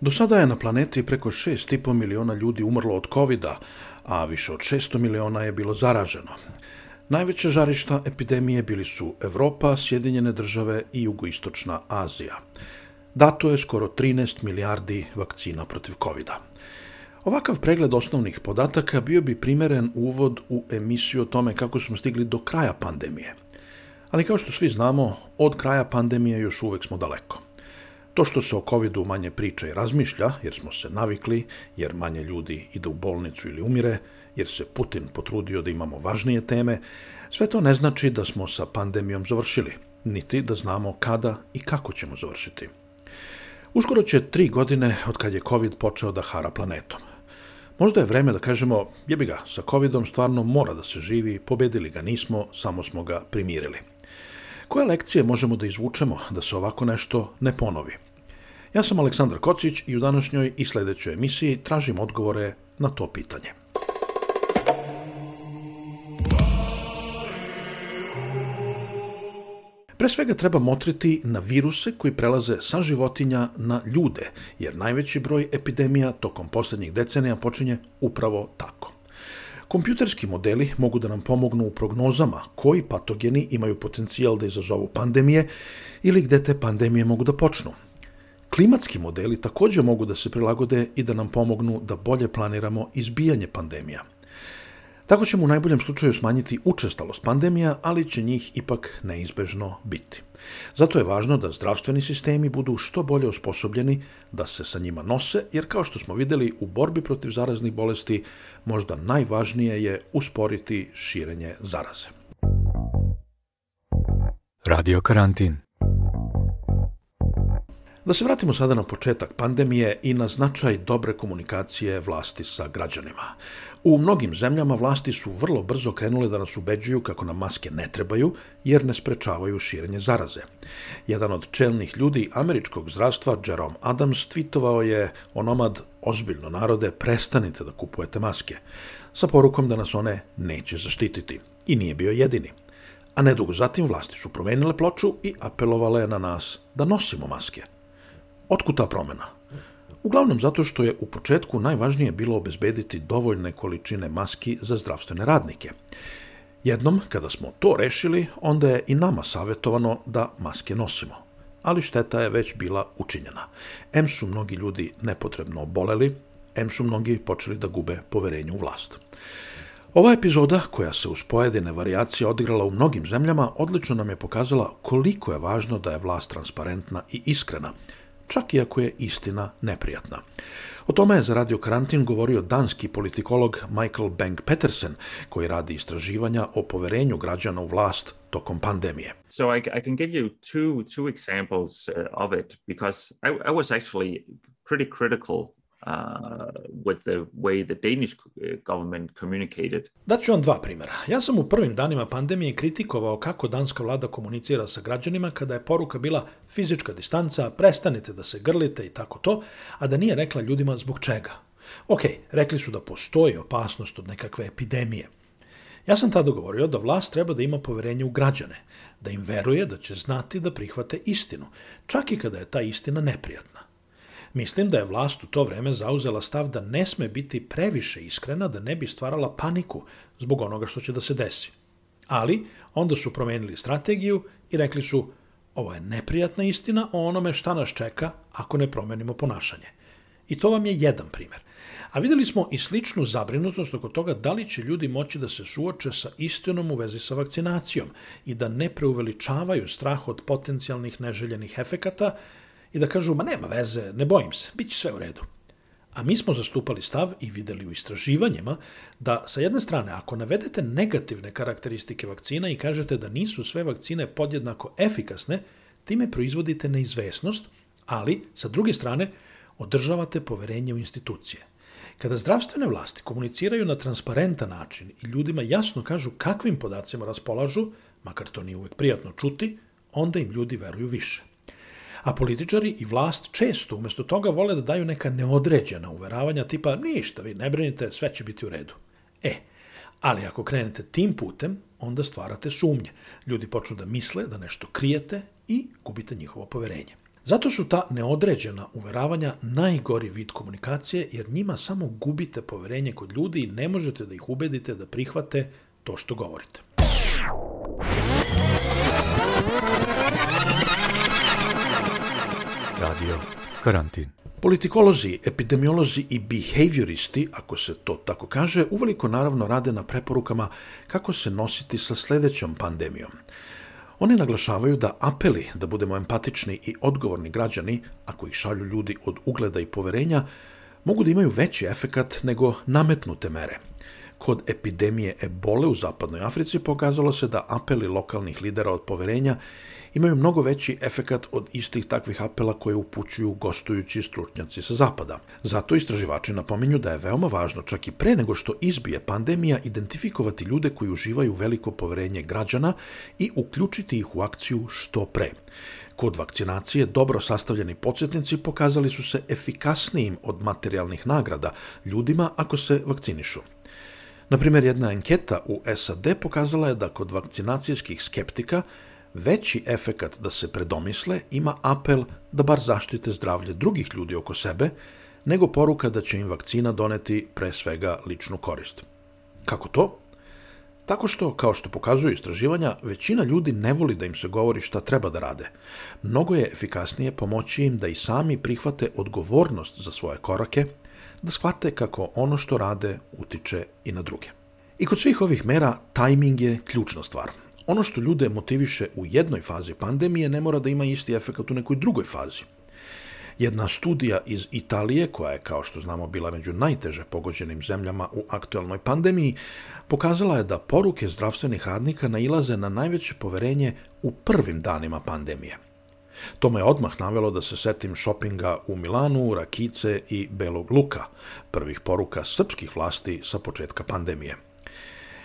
Do sada je na planeti preko 6,5 miliona ljudi umrlo od covid a više od 600 miliona je bilo zaraženo. Najveće žarišta epidemije bili su Evropa, Sjedinjene države i jugoistočna Azija. Dato je skoro 13 milijardi vakcina protiv covid -a. Ovakav pregled osnovnih podataka bio bi primeren uvod u emisiju o tome kako smo stigli do kraja pandemije. Ali kao što svi znamo, od kraja pandemije još uvek smo daleko. To što se o covidu manje priča i razmišlja, jer smo se navikli, jer manje ljudi ide u bolnicu ili umire, jer se Putin potrudio da imamo važnije teme, sve to ne znači da smo sa pandemijom završili, niti da znamo kada i kako ćemo završiti. Uskoro će tri godine od kad je COVID počeo da hara planetom. Možda je vreme da kažemo, jebi ga, sa covidom stvarno mora da se živi, pobedili ga nismo, samo smo ga primirili. Koje lekcije možemo da izvučemo da se ovako nešto ne ponovi? Ja sam Aleksandar Kocić i u današnjoj i sledećoj emisiji tražim odgovore na to pitanje. Pre svega treba motriti na viruse koji prelaze sa životinja na ljude, jer najveći broj epidemija tokom poslednjih decenija počinje upravo tako. Kompjuterski modeli mogu da nam pomognu u prognozama koji patogeni imaju potencijal da izazovu pandemije ili gde te pandemije mogu da počnu. Klimatski modeli takođe mogu da se prilagode i da nam pomognu da bolje planiramo izbijanje pandemija – Tako ćemo u najboljem slučaju smanjiti učestalost pandemija, ali će njih ipak neizbežno biti. Zato je važno da zdravstveni sistemi budu što bolje osposobljeni da se sa njima nose, jer kao što smo videli u borbi protiv zaraznih bolesti, možda najvažnije je usporiti širenje zaraze. Radio karantin Da se vratimo sada na početak pandemije i na značaj dobre komunikacije vlasti sa građanima. U mnogim zemljama vlasti su vrlo brzo krenule da nas ubeđuju kako nam maske ne trebaju, jer ne sprečavaju širenje zaraze. Jedan od čelnih ljudi američkog zdravstva, Jerome Adams, tweetovao je onomad ozbiljno narode, prestanite da kupujete maske, sa porukom da nas one neće zaštititi. I nije bio jedini. A nedugo zatim vlasti su promenile ploču i apelovale na nas da nosimo maske. Otkud ta promena? Uglavnom zato što je u početku najvažnije bilo obezbediti dovoljne količine maski za zdravstvene radnike. Jednom, kada smo to rešili, onda je i nama savjetovano da maske nosimo. Ali šteta je već bila učinjena. M su mnogi ljudi nepotrebno oboleli, M su mnogi počeli da gube poverenje u vlast. Ova epizoda, koja se uz pojedine variacije odigrala u mnogim zemljama, odlično nam je pokazala koliko je važno da je vlast transparentna i iskrena, čak i ako je istina neprijatna. O tome je za Radio Karantin govorio danski politikolog Michael Bank Petersen, koji radi istraživanja o poverenju građana u vlast tokom pandemije. So I, I can give you two two examples uh, of it because I, I was actually pretty critical uh, with the way the Danish uh, government communicated. Daću vam dva primjera. Ja sam u prvim danima pandemije kritikovao kako danska vlada komunicira sa građanima kada je poruka bila fizička distanca, prestanite da se grlite i tako to, a da nije rekla ljudima zbog čega. Ok, rekli su da postoji opasnost od nekakve epidemije. Ja sam tada govorio da vlast treba da ima poverenje u građane, da im veruje da će znati da prihvate istinu, čak i kada je ta istina neprijatna. Mislim da je vlast u to vreme zauzela stav da ne sme biti previše iskrena da ne bi stvarala paniku zbog onoga što će da se desi. Ali onda su promenili strategiju i rekli su Ovo je neprijatna istina o onome šta nas čeka ako ne promenimo ponašanje. I to vam je jedan primer. A videli smo i sličnu zabrinutost oko toga da li će ljudi moći da se suoče sa istinom u vezi sa vakcinacijom i da ne preuveličavaju strah od potencijalnih neželjenih efekata i da kažu, ma nema veze, ne bojim se, bit će sve u redu. A mi smo zastupali stav i videli u istraživanjima da sa jedne strane, ako navedete negativne karakteristike vakcina i kažete da nisu sve vakcine podjednako efikasne, time proizvodite neizvesnost, ali sa druge strane održavate poverenje u institucije. Kada zdravstvene vlasti komuniciraju na transparentan način i ljudima jasno kažu kakvim podacima raspolažu, makar to nije uvek prijatno čuti, onda im ljudi veruju više. A političari i vlast često umesto toga vole da daju neka neodređena uveravanja tipa ništa, vi ne brinite, sve će biti u redu. E, ali ako krenete tim putem, onda stvarate sumnje. Ljudi počnu da misle da nešto krijete i gubite njihovo poverenje. Zato su ta neodređena uveravanja najgori vid komunikacije, jer njima samo gubite poverenje kod ljudi i ne možete da ih ubedite da prihvate to što govorite. Radio Karantin. Politikolozi, epidemiolozi i behavioristi, ako se to tako kaže, uveliko naravno rade na preporukama kako se nositi sa sledećom pandemijom. Oni naglašavaju da apeli da budemo empatični i odgovorni građani, ako ih šalju ljudi od ugleda i poverenja, mogu da imaju veći efekat nego nametnute mere. Kod epidemije ebole u zapadnoj Africi pokazalo se da apeli lokalnih lidera od poverenja imaju mnogo veći efekat od istih takvih apela koje upućuju gostujući stručnjaci sa zapada. Zato istraživači napominju da je veoma važno čak i pre nego što izbije pandemija identifikovati ljude koji uživaju veliko poverenje građana i uključiti ih u akciju što pre. Kod vakcinacije dobro sastavljeni podsjetnici pokazali su se efikasnijim od materijalnih nagrada ljudima ako se vakcinišu. Naprimjer, jedna anketa u SAD pokazala je da kod vakcinacijskih skeptika veći efekat da se predomisle ima apel da bar zaštite zdravlje drugih ljudi oko sebe, nego poruka da će im vakcina doneti pre svega ličnu korist. Kako to? Tako što, kao što pokazuju istraživanja, većina ljudi ne voli da im se govori šta treba da rade. Mnogo je efikasnije pomoći im da i sami prihvate odgovornost za svoje korake, da shvate kako ono što rade utiče i na druge. I kod svih ovih mera, tajming je ključna stvar. Ono što ljude motiviše u jednoj fazi pandemije ne mora da ima isti efekt u nekoj drugoj fazi. Jedna studija iz Italije, koja je, kao što znamo, bila među najteže pogođenim zemljama u aktualnoj pandemiji, pokazala je da poruke zdravstvenih radnika nailaze na najveće poverenje u prvim danima pandemije. To me odmah navelo da se setim šopinga u Milanu, Rakice i Belog Luka, prvih poruka srpskih vlasti sa početka pandemije.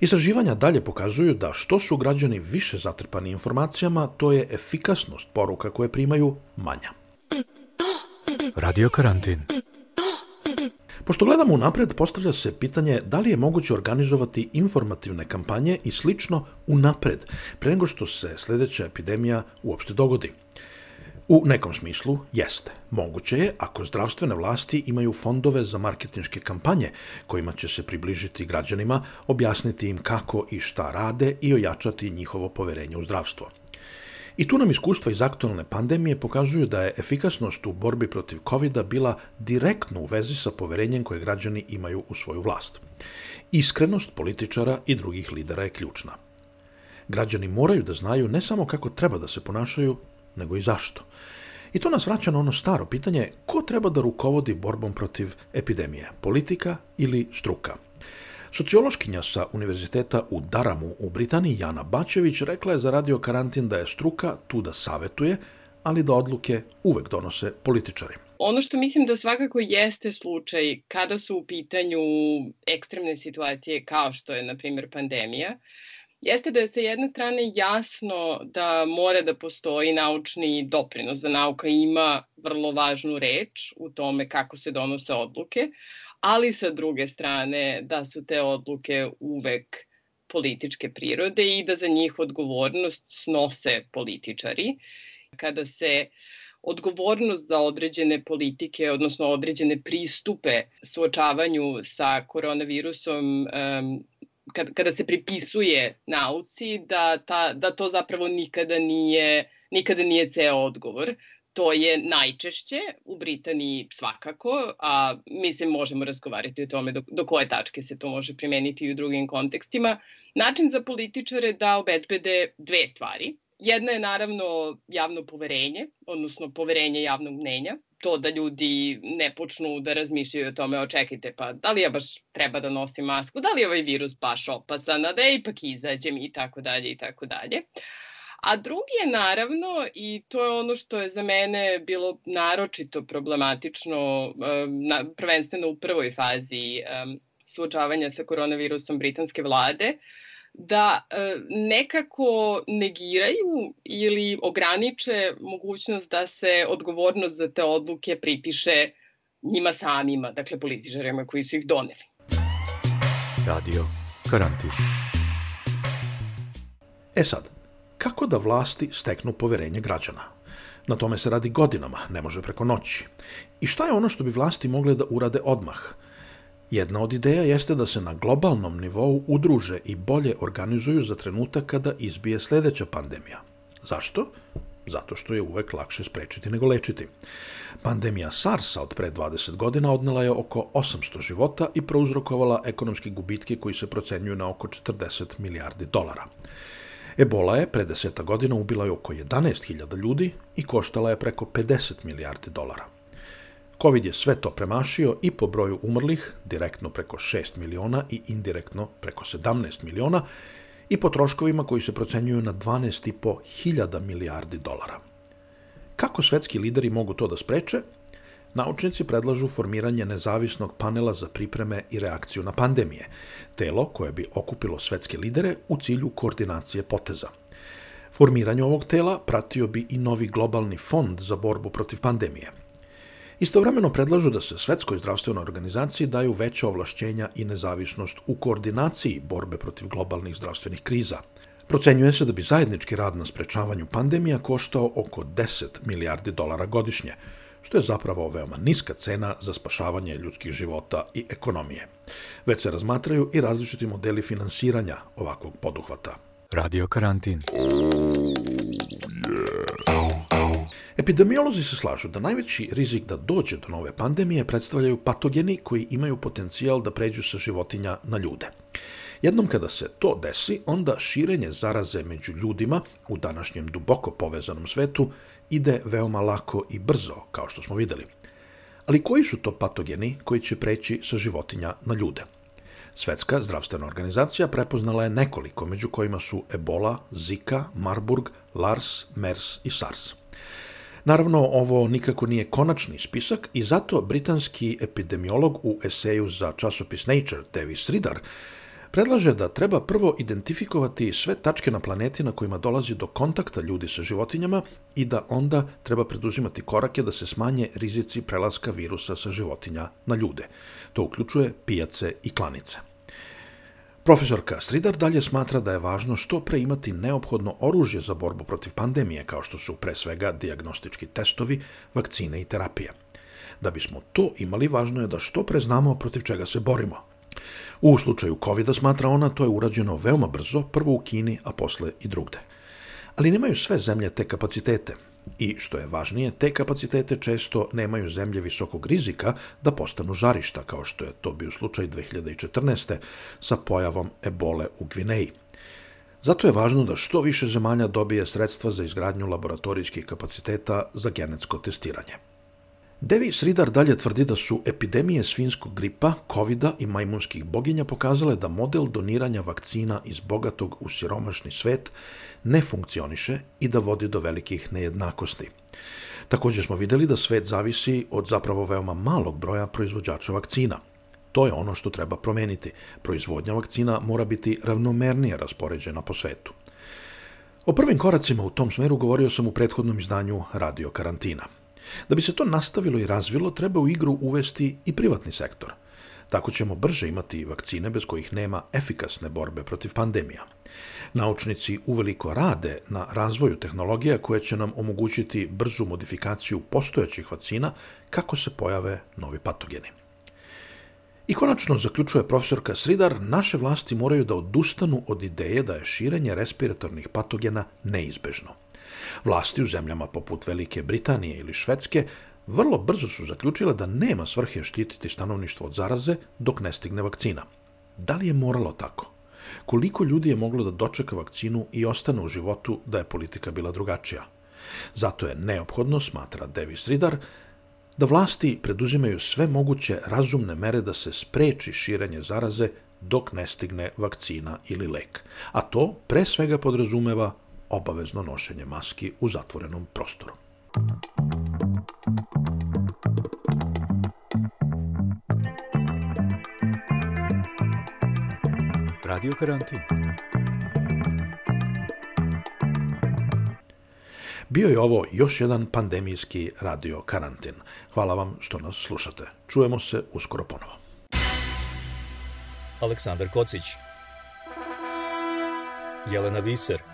Istraživanja dalje pokazuju da što su građani više zatrpani informacijama, to je efikasnost poruka koje primaju manja. Radio Karantin. Pošto gledamo unapred, postavlja se pitanje da li je moguće organizovati informativne kampanje i slično unapred, pre nego što se sledeća epidemija uopšte dogodi. U nekom smislu jeste. Moguće je ako zdravstvene vlasti imaju fondove za marketinške kampanje kojima će se približiti građanima, objasniti im kako i šta rade i ojačati njihovo poverenje u zdravstvo. I tu nam iskustva iz aktualne pandemije pokazuju da je efikasnost u borbi protiv covid bila direktno u vezi sa poverenjem koje građani imaju u svoju vlast. Iskrenost političara i drugih lidera je ključna. Građani moraju da znaju ne samo kako treba da se ponašaju, nego i zašto. I to nas vraća na ono staro pitanje ko treba da rukovodi borbom protiv epidemije, politika ili struka. Sociološkinja sa Univerziteta u Daramu u Britaniji, Jana Bačević, rekla je za radio karantin da je struka tu da savetuje, ali da odluke uvek donose političari. Ono što mislim da svakako jeste slučaj kada su u pitanju ekstremne situacije kao što je, na primjer, pandemija, jeste da je sa jedne strane jasno da mora da postoji naučni doprinos, da nauka ima vrlo važnu reč u tome kako se donose odluke, ali sa druge strane da su te odluke uvek političke prirode i da za njih odgovornost snose političari. Kada se odgovornost za određene politike, odnosno određene pristupe suočavanju sa koronavirusom um, kad, kada se pripisuje nauci, da, ta, da to zapravo nikada nije, nikada nije ceo odgovor. To je najčešće, u Britaniji svakako, a mislim možemo razgovarati o tome do, do koje tačke se to može primeniti i u drugim kontekstima. Način za političare da obezbede dve stvari. Jedna je naravno javno poverenje, odnosno poverenje javnog mnenja, to da ljudi ne počnu da razmišljaju o tome, očekajte, pa da li ja baš treba da nosim masku, da li je ovaj virus baš opasan, a da ipak izađem? I tako dalje i tako dalje. A drugi je naravno, i to je ono što je za mene bilo naročito problematično, prvenstveno u prvoj fazi suočavanja sa koronavirusom britanske vlade, da e, nekako negiraju ili ograniče mogućnost da se odgovornost za te odluke pripiše njima samima, dakle političarima koji su ih doneli. Radio Karantin. E sad, kako da vlasti steknu poverenje građana? Na tome se radi godinama, ne može preko noći. I šta je ono što bi vlasti mogle da urade odmah – Jedna od ideja jeste da se na globalnom nivou udruže i bolje organizuju za trenutak kada izbije sledeća pandemija. Zašto? Zato što je uvek lakše sprečiti nego lečiti. Pandemija SARS-a od pre 20 godina odnela je oko 800 života i prouzrokovala ekonomski gubitke koji se procenjuju na oko 40 milijardi dolara. Ebola je pre deseta godina ubila je oko 11.000 ljudi i koštala je preko 50 milijardi dolara. Covid je sve to premašio i po broju umrlih, direktno preko 6 miliona i indirektno preko 17 miliona, i po troškovima koji se procenjuju na 12,5 hiljada milijardi dolara. Kako svetski lideri mogu to da spreče? Naučnici predlažu formiranje nezavisnog panela za pripreme i reakciju na pandemije, telo koje bi okupilo svetske lidere u cilju koordinacije poteza. Formiranje ovog tela pratio bi i novi globalni fond za borbu protiv pandemije – Istovremeno predlažu da se Svetskoj zdravstvenoj organizaciji daju veća ovlašćenja i nezavisnost u koordinaciji borbe protiv globalnih zdravstvenih kriza. Procenjuje se da bi zajednički rad na sprečavanju pandemija koštao oko 10 milijardi dolara godišnje, što je zapravo veoma niska cena za spašavanje ljudskih života i ekonomije. Već se razmatraju i različiti modeli finansiranja ovakvog poduhvata. Radio karantin. Epidemiolozi se slažu da najveći rizik da dođe do nove pandemije predstavljaju patogeni koji imaju potencijal da pređu sa životinja na ljude. Jednom kada se to desi, onda širenje zaraze među ljudima u današnjem duboko povezanom svetu ide veoma lako i brzo, kao što smo videli. Ali koji su to patogeni koji će preći sa životinja na ljude? Svetska zdravstvena organizacija prepoznala je nekoliko, među kojima su Ebola, Zika, Marburg, Lars, MERS i SARS. Naravno, ovo nikako nije konačni spisak i zato britanski epidemiolog u eseju za časopis Nature, Davis Ridar, predlaže da treba prvo identifikovati sve tačke na planeti na kojima dolazi do kontakta ljudi sa životinjama i da onda treba preduzimati korake da se smanje rizici prelaska virusa sa životinja na ljude. To uključuje pijace i klanice. Profesorka Stridar dalje smatra da je važno što pre imati neophodno oružje za borbu protiv pandemije, kao što su pre svega diagnostički testovi, vakcine i terapija. Da bismo to imali, važno je da što pre znamo protiv čega se borimo. U slučaju covid smatra ona, to je urađeno veoma brzo, prvo u Kini, a posle i drugde. Ali nemaju sve zemlje te kapacitete. I, što je važnije, te kapacitete često nemaju zemlje visokog rizika da postanu žarišta, kao što je to bio slučaj 2014. sa pojavom ebole u Gvineji. Zato je važno da što više zemalja dobije sredstva za izgradnju laboratorijskih kapaciteta za genetsko testiranje. Devi Sridar dalje tvrdi da su epidemije svinskog gripa, covid i majmunskih boginja pokazale da model doniranja vakcina iz bogatog u siromašni svet ne funkcioniše i da vodi do velikih nejednakosti. Takođe smo videli da svet zavisi od zapravo veoma malog broja proizvođača vakcina. To je ono što treba promeniti. Proizvodnja vakcina mora biti ravnomernije raspoređena po svetu. O prvim koracima u tom smeru govorio sam u prethodnom izdanju Radio Karantina. Da bi se to nastavilo i razvilo, treba u igru uvesti i privatni sektor. Tako ćemo brže imati vakcine bez kojih nema efikasne borbe protiv pandemija. Naučnici uveliko rade na razvoju tehnologija koje će nam omogućiti brzu modifikaciju postojećih vakcina kako se pojave novi patogeni. I konačno, zaključuje profesorka Sridar, naše vlasti moraju da odustanu od ideje da je širenje respiratornih patogena neizbežno. Vlasti u zemljama poput Velike Britanije ili Švedske vrlo brzo su zaključile da nema svrhe štititi stanovništvo od zaraze dok ne stigne vakcina. Da li je moralo tako? Koliko ljudi je moglo da dočeka vakcinu i ostane u životu da je politika bila drugačija? Zato je neophodno, smatra Davis Ridar, da vlasti preduzimaju sve moguće razumne mere da se spreči širenje zaraze dok ne stigne vakcina ili lek. A to pre svega podrazumeva obavezno nošenje maski u zatvorenom prostoru. Radio karantin. Bio je ovo još jedan pandemijski radio karantin. Hvala vam što nas slušate. Čujemo se uskoro ponovo. Aleksandar Kocić Jelena Viser